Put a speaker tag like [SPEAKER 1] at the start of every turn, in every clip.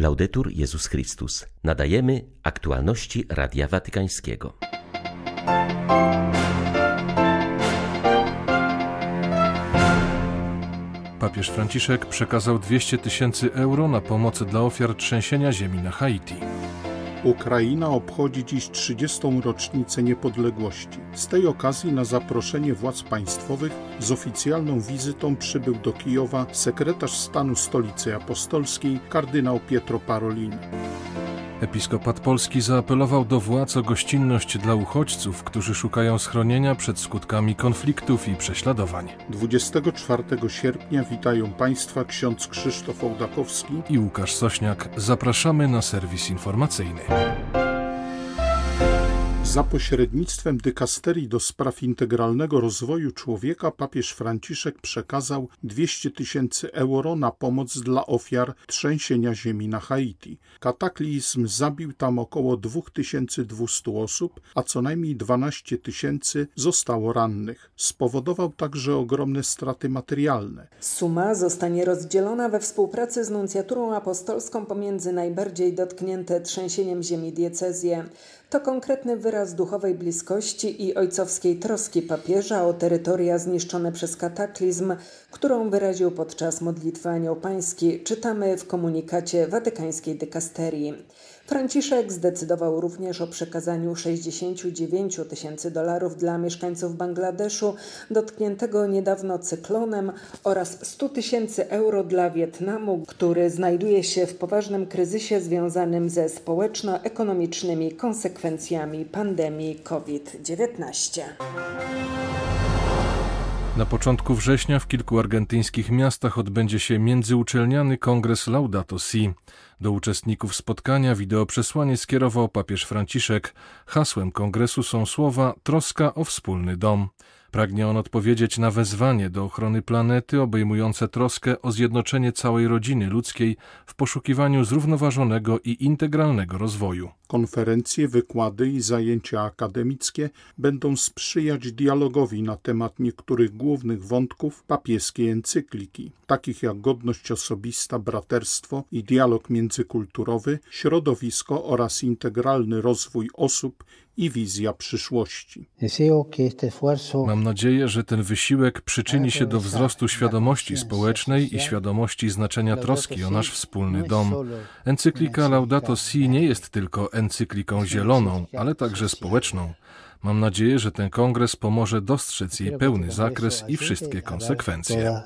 [SPEAKER 1] Laudetur Jezus Chrystus. Nadajemy aktualności Radia Watykańskiego.
[SPEAKER 2] Papież Franciszek przekazał 200 tysięcy euro na pomoc dla ofiar trzęsienia ziemi na Haiti.
[SPEAKER 3] Ukraina obchodzi dziś 30. rocznicę niepodległości. Z tej okazji na zaproszenie władz państwowych z oficjalną wizytą przybył do Kijowa sekretarz stanu Stolicy Apostolskiej kardynał Pietro Parolin.
[SPEAKER 2] Episkopat Polski zaapelował do władz o gościnność dla uchodźców, którzy szukają schronienia przed skutkami konfliktów i prześladowań.
[SPEAKER 3] 24 sierpnia witają Państwa ksiądz Krzysztof Ołdakowski
[SPEAKER 2] i Łukasz Sośniak. Zapraszamy na serwis informacyjny.
[SPEAKER 3] Za pośrednictwem dykasterii do spraw integralnego rozwoju człowieka papież Franciszek przekazał 200 tysięcy euro na pomoc dla ofiar trzęsienia ziemi na Haiti. Kataklizm zabił tam około 2200 osób, a co najmniej 12 tysięcy zostało rannych. Spowodował także ogromne straty materialne.
[SPEAKER 4] Suma zostanie rozdzielona we współpracy z nuncjaturą apostolską pomiędzy najbardziej dotknięte trzęsieniem ziemi diecezje. To konkretny wyraz duchowej bliskości i ojcowskiej troski papieża o terytoria zniszczone przez kataklizm, którą wyraził podczas modlitwy Anioł Pański, czytamy w komunikacie watykańskiej dykasterii. Franciszek zdecydował również o przekazaniu 69 tysięcy dolarów dla mieszkańców Bangladeszu dotkniętego niedawno cyklonem oraz 100 tysięcy euro dla Wietnamu, który znajduje się w poważnym kryzysie związanym ze społeczno-ekonomicznymi konsekwencjami pandemii COVID-19.
[SPEAKER 2] Na początku września w kilku argentyńskich miastach odbędzie się międzyuczelniany kongres Laudato Si. Do uczestników spotkania wideoprzesłanie skierował papież Franciszek. Hasłem kongresu są słowa troska o wspólny dom. Pragnie on odpowiedzieć na wezwanie do ochrony planety obejmujące troskę o zjednoczenie całej rodziny ludzkiej w poszukiwaniu zrównoważonego i integralnego rozwoju.
[SPEAKER 3] Konferencje, wykłady i zajęcia akademickie będą sprzyjać dialogowi na temat niektórych głównych wątków papieskiej encykliki, takich jak godność osobista, braterstwo i dialog międzykulturowy, środowisko oraz integralny rozwój osób i wizja przyszłości.
[SPEAKER 2] Mam nadzieję, że ten wysiłek przyczyni się do wzrostu świadomości społecznej i świadomości znaczenia troski o nasz wspólny dom. Encyklika Laudato Si nie jest tylko encykliką zieloną, ale także społeczną. Mam nadzieję, że ten kongres pomoże dostrzec jej pełny zakres i wszystkie konsekwencje.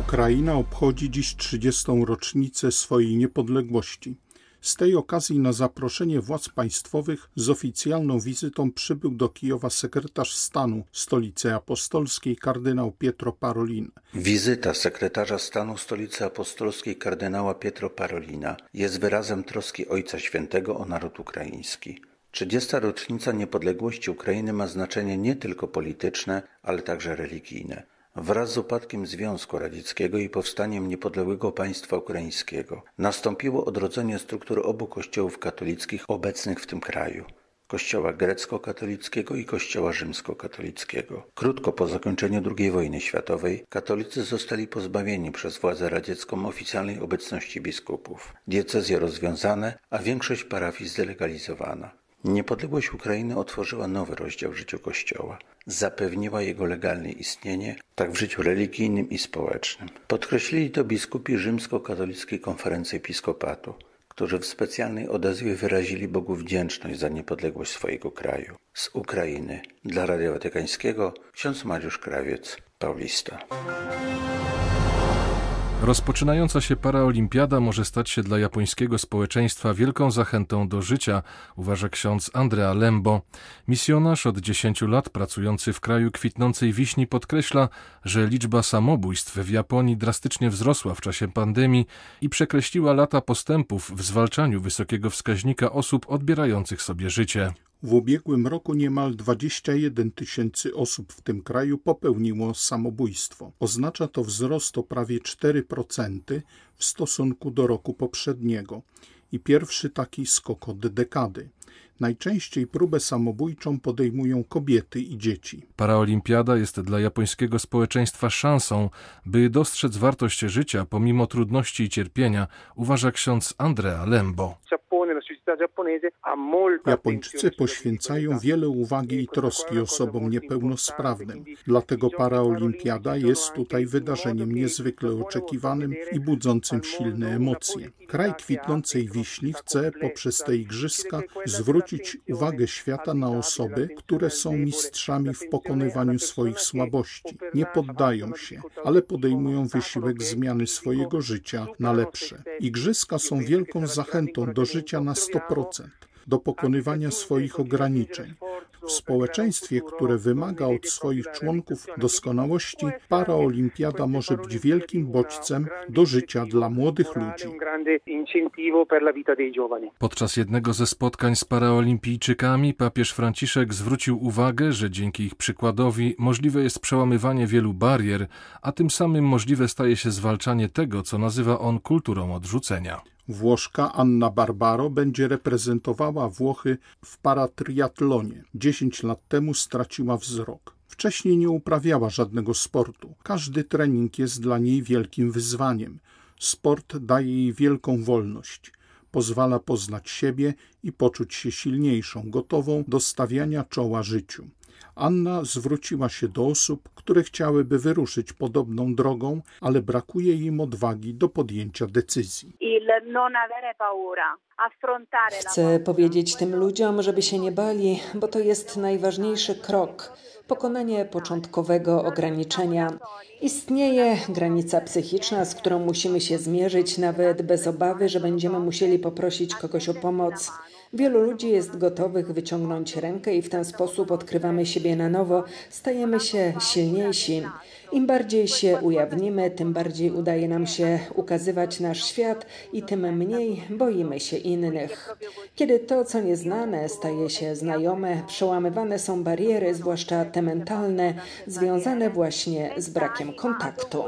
[SPEAKER 3] Ukraina obchodzi dziś 30. rocznicę swojej niepodległości. Z tej okazji na zaproszenie władz państwowych z oficjalną wizytą przybył do Kijowa sekretarz stanu Stolicy Apostolskiej kardynał Pietro Parolin.
[SPEAKER 5] Wizyta sekretarza stanu Stolicy Apostolskiej kardynała Pietro Parolina jest wyrazem troski Ojca Świętego o naród ukraiński. 30. rocznica niepodległości Ukrainy ma znaczenie nie tylko polityczne, ale także religijne. Wraz z upadkiem Związku Radzieckiego i powstaniem niepodległego państwa ukraińskiego nastąpiło odrodzenie struktur obu kościołów katolickich obecnych w tym kraju. Kościoła grecko-katolickiego i Kościoła rzymskokatolickiego. Krótko po zakończeniu II wojny światowej katolicy zostali pozbawieni przez władzę radziecką oficjalnej obecności biskupów. Diecezje rozwiązane, a większość parafii zdelegalizowana. Niepodległość Ukrainy otworzyła nowy rozdział w życiu Kościoła. Zapewniła jego legalne istnienie, tak w życiu religijnym i społecznym. Podkreślili to biskupi Rzymsko-Katolickiej Konferencji Episkopatu, którzy w specjalnej odezwie wyrazili Bogu wdzięczność za niepodległość swojego kraju. Z Ukrainy dla Radia Watykańskiego ksiądz Mariusz Krawiec, Paulista.
[SPEAKER 2] Rozpoczynająca się paraolimpiada może stać się dla japońskiego społeczeństwa wielką zachętą do życia, uważa ksiądz Andrea Lembo. Misjonarz od 10 lat pracujący w kraju kwitnącej wiśni podkreśla, że liczba samobójstw w Japonii drastycznie wzrosła w czasie pandemii i przekreśliła lata postępów w zwalczaniu wysokiego wskaźnika osób odbierających sobie życie.
[SPEAKER 3] W ubiegłym roku niemal 21 tysięcy osób w tym kraju popełniło samobójstwo. Oznacza to wzrost o prawie 4% w stosunku do roku poprzedniego i pierwszy taki skok od dekady. Najczęściej próbę samobójczą podejmują kobiety i dzieci.
[SPEAKER 2] Paraolimpiada jest dla japońskiego społeczeństwa szansą, by dostrzec wartość życia pomimo trudności i cierpienia, uważa ksiądz Andrea Lembo.
[SPEAKER 3] Japończycy poświęcają wiele uwagi i troski osobom niepełnosprawnym, dlatego paraolimpiada jest tutaj wydarzeniem niezwykle oczekiwanym i budzącym silne emocje. Kraj kwitnącej wiśni chce poprzez te igrzyska zwrócić uwagę świata na osoby, które są mistrzami w pokonywaniu swoich słabości. Nie poddają się, ale podejmują wysiłek zmiany swojego życia na lepsze. Igrzyska są wielką zachętą do życia na 100% do pokonywania swoich ograniczeń. W społeczeństwie, które wymaga od swoich członków doskonałości, paraolimpiada może być wielkim bodźcem do życia dla młodych ludzi.
[SPEAKER 2] Podczas jednego ze spotkań z paraolimpijczykami papież Franciszek zwrócił uwagę, że dzięki ich przykładowi możliwe jest przełamywanie wielu barier, a tym samym możliwe staje się zwalczanie tego, co nazywa on kulturą odrzucenia.
[SPEAKER 3] Włoszka Anna Barbaro będzie reprezentowała Włochy w paratriatlonie. 10 lat temu straciła wzrok. Wcześniej nie uprawiała żadnego sportu. Każdy trening jest dla niej wielkim wyzwaniem. Sport daje jej wielką wolność. Pozwala poznać siebie i poczuć się silniejszą, gotową do stawiania czoła życiu. Anna zwróciła się do osób, które chciałyby wyruszyć podobną drogą, ale brakuje im odwagi do podjęcia decyzji.
[SPEAKER 4] Chcę powiedzieć tym ludziom, żeby się nie bali, bo to jest najważniejszy krok pokonanie początkowego ograniczenia. Istnieje granica psychiczna, z którą musimy się zmierzyć, nawet bez obawy, że będziemy musieli poprosić kogoś o pomoc. Wielu ludzi jest gotowych wyciągnąć rękę i w ten sposób odkrywamy siebie na nowo, stajemy się silniejsi. Im bardziej się ujawnimy, tym bardziej udaje nam się ukazywać nasz świat i tym mniej boimy się innych. Kiedy to, co nieznane, staje się znajome, przełamywane są bariery, zwłaszcza te mentalne, związane właśnie z brakiem kontaktu.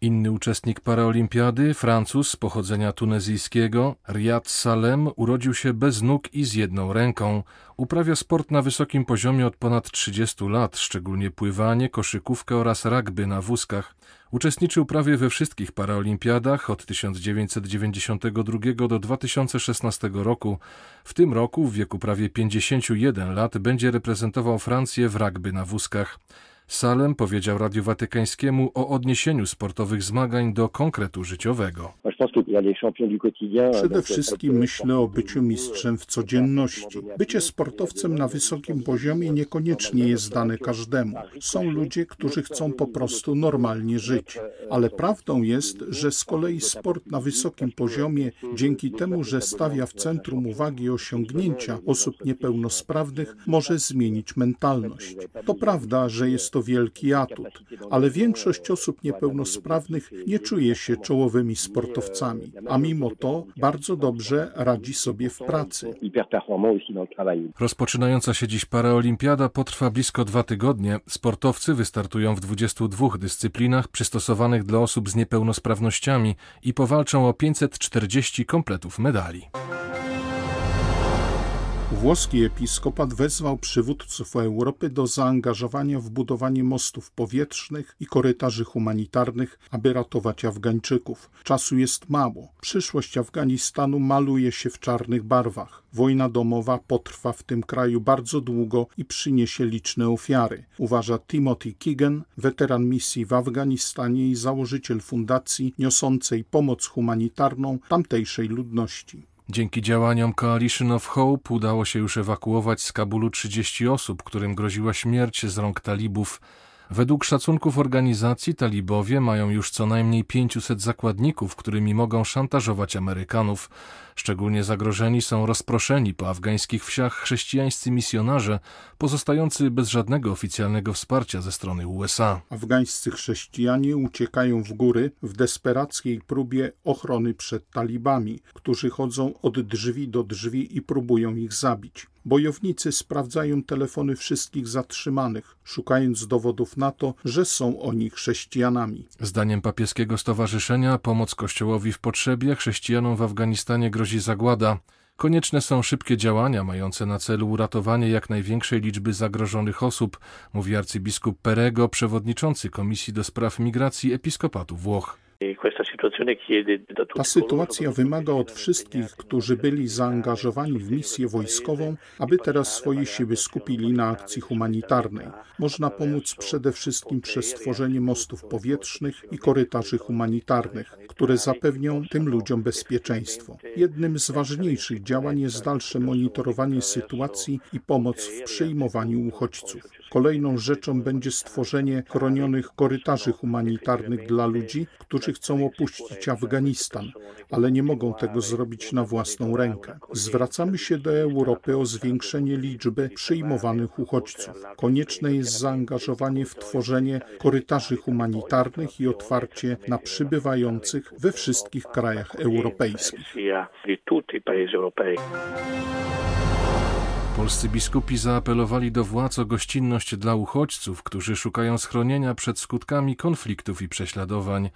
[SPEAKER 2] Inny uczestnik paraolimpiady, Francuz pochodzenia tunezyjskiego, Riyad Salem, urodził się bez nóg i z jedną ręką. Uprawia sport na wysokim poziomie od ponad 30 lat, szczególnie pływanie, koszykówkę oraz rugby na wózkach. Uczestniczył prawie we wszystkich paraolimpiadach od 1992 do 2016 roku. W tym roku, w wieku prawie 51 lat, będzie reprezentował Francję w rugby na wózkach. Salem powiedział Radiu Watykańskiemu o odniesieniu sportowych zmagań do konkretu życiowego.
[SPEAKER 3] Przede wszystkim myślę o byciu mistrzem w codzienności. Bycie sportowcem na wysokim poziomie niekoniecznie jest dane każdemu. Są ludzie, którzy chcą po prostu normalnie żyć. Ale prawdą jest, że z kolei sport na wysokim poziomie, dzięki temu, że stawia w centrum uwagi osiągnięcia osób niepełnosprawnych, może zmienić mentalność. To prawda, że jest to wielki atut, ale większość osób niepełnosprawnych nie czuje się czołowymi sportowcami, a mimo to bardzo dobrze radzi sobie w pracy.
[SPEAKER 2] Rozpoczynająca się dziś paraolimpiada potrwa blisko dwa tygodnie. Sportowcy wystartują w 22 dyscyplinach przystosowanych dla osób z niepełnosprawnościami i powalczą o 540 kompletów medali.
[SPEAKER 3] Włoski episkopat wezwał przywódców Europy do zaangażowania w budowanie mostów powietrznych i korytarzy humanitarnych, aby ratować Afgańczyków. Czasu jest mało. Przyszłość Afganistanu maluje się w czarnych barwach. Wojna domowa potrwa w tym kraju bardzo długo i przyniesie liczne ofiary, uważa Timothy Keegan, weteran misji w Afganistanie i założyciel fundacji niosącej pomoc humanitarną tamtejszej ludności.
[SPEAKER 2] Dzięki działaniom Coalition of Hope udało się już ewakuować z Kabulu 30 osób, którym groziła śmierć z rąk talibów. Według szacunków organizacji talibowie mają już co najmniej 500 zakładników, którymi mogą szantażować Amerykanów. Szczególnie zagrożeni są rozproszeni po afgańskich wsiach chrześcijańscy misjonarze, pozostający bez żadnego oficjalnego wsparcia ze strony USA.
[SPEAKER 3] Afgańscy chrześcijanie uciekają w góry w desperackiej próbie ochrony przed talibami, którzy chodzą od drzwi do drzwi i próbują ich zabić. Bojownicy sprawdzają telefony wszystkich zatrzymanych, szukając dowodów na to, że są oni chrześcijanami.
[SPEAKER 2] Zdaniem papieskiego stowarzyszenia pomoc Kościołowi w potrzebie chrześcijanom w Afganistanie grozi zagłada. Konieczne są szybkie działania mające na celu uratowanie jak największej liczby zagrożonych osób, mówi arcybiskup Perego, przewodniczący Komisji do Spraw Migracji Episkopatu Włoch.
[SPEAKER 3] Ta sytuacja wymaga od wszystkich, którzy byli zaangażowani w misję wojskową, aby teraz swoje siły skupili na akcji humanitarnej. Można pomóc przede wszystkim przez tworzenie mostów powietrznych i korytarzy humanitarnych, które zapewnią tym ludziom bezpieczeństwo. Jednym z ważniejszych działań jest dalsze monitorowanie sytuacji i pomoc w przyjmowaniu uchodźców. Kolejną rzeczą będzie stworzenie chronionych korytarzy humanitarnych dla ludzi, którzy chcą opuścić Afganistan, ale nie mogą tego zrobić na własną rękę. Zwracamy się do Europy o zwiększenie liczby przyjmowanych uchodźców. Konieczne jest zaangażowanie w tworzenie korytarzy humanitarnych i otwarcie na przybywających we wszystkich krajach europejskich.
[SPEAKER 2] Polscy biskupi zaapelowali do władz o gościnność dla uchodźców, którzy szukają schronienia przed skutkami konfliktów i prześladowań.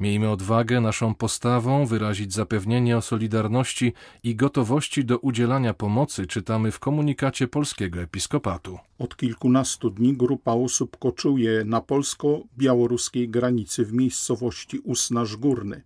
[SPEAKER 2] Miejmy odwagę naszą postawą wyrazić zapewnienie o solidarności i gotowości do udzielania pomocy, czytamy w komunikacie polskiego episkopatu.
[SPEAKER 3] Od kilkunastu dni grupa osób koczuje na polsko-białoruskiej granicy w miejscowości Usnaż Górny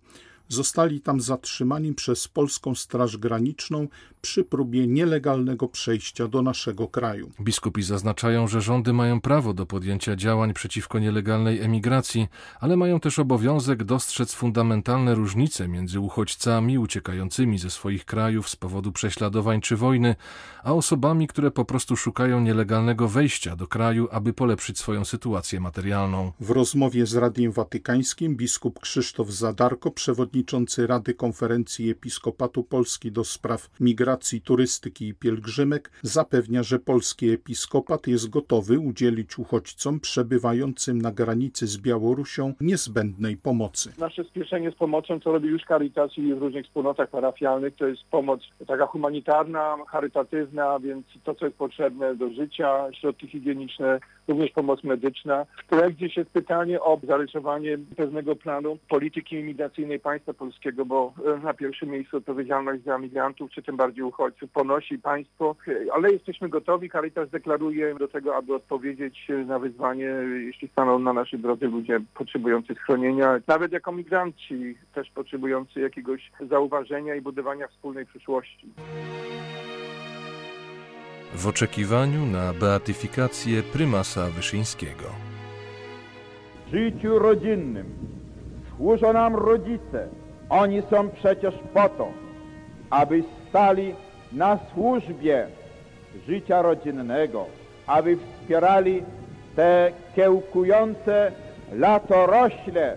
[SPEAKER 3] zostali tam zatrzymani przez polską Straż Graniczną przy próbie nielegalnego przejścia do naszego kraju.
[SPEAKER 2] Biskupi zaznaczają, że rządy mają prawo do podjęcia działań przeciwko nielegalnej emigracji, ale mają też obowiązek dostrzec fundamentalne różnice między uchodźcami uciekającymi ze swoich krajów z powodu prześladowań czy wojny, a osobami, które po prostu szukają nielegalnego wejścia do kraju, aby polepszyć swoją sytuację materialną.
[SPEAKER 3] W rozmowie z Radiem Watykańskim biskup Krzysztof Zadarko, przewodniczący Rady Konferencji Episkopatu Polski do spraw Migracji, Turystyki i Pielgrzymek zapewnia, że polski episkopat jest gotowy udzielić uchodźcom przebywającym na granicy z Białorusią niezbędnej pomocy.
[SPEAKER 6] Nasze spieszenie z pomocą, co robi już Caritas i w różnych wspólnotach parafialnych, to jest pomoc taka humanitarna, charytatywna, więc to, co jest potrzebne do życia, środki higieniczne, również pomoc medyczna. W projekcie jest pytanie o zarysowanie pewnego planu polityki imigracyjnej państwa polskiego, bo na pierwszym miejscu odpowiedzialność za migrantów, czy tym bardziej uchodźców ponosi państwo, ale jesteśmy gotowi. Caritas deklaruje do tego, aby odpowiedzieć na wyzwanie, jeśli staną na naszej drodze ludzie potrzebujący schronienia, nawet jako migranci, też potrzebujący jakiegoś zauważenia i budowania wspólnej przyszłości.
[SPEAKER 2] W oczekiwaniu na beatyfikację prymasa Wyszyńskiego.
[SPEAKER 7] W życiu rodzinnym służą nam rodzice. Oni są przecież po to, aby stali na służbie życia rodzinnego, aby wspierali te kiełkujące latorośle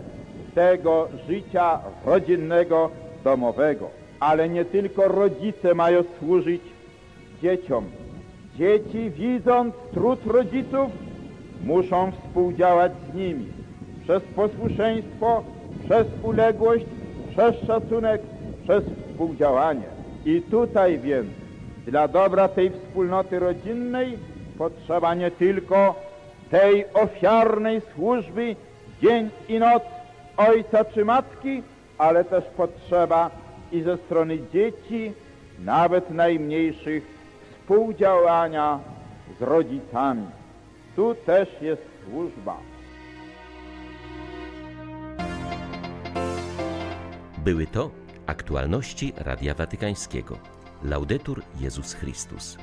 [SPEAKER 7] tego życia rodzinnego, domowego. Ale nie tylko rodzice mają służyć dzieciom. Dzieci, widząc trud rodziców, muszą współdziałać z nimi przez posłuszeństwo, przez uległość, przez szacunek, przez współdziałanie. I tutaj więc dla dobra tej wspólnoty rodzinnej potrzeba nie tylko tej ofiarnej służby dzień i noc ojca czy matki, ale też potrzeba i ze strony dzieci, nawet najmniejszych, współdziałania z rodzicami. Tu też jest służba.
[SPEAKER 1] Były to aktualności Radia Watykańskiego. Laudetur Jezus Chrystus.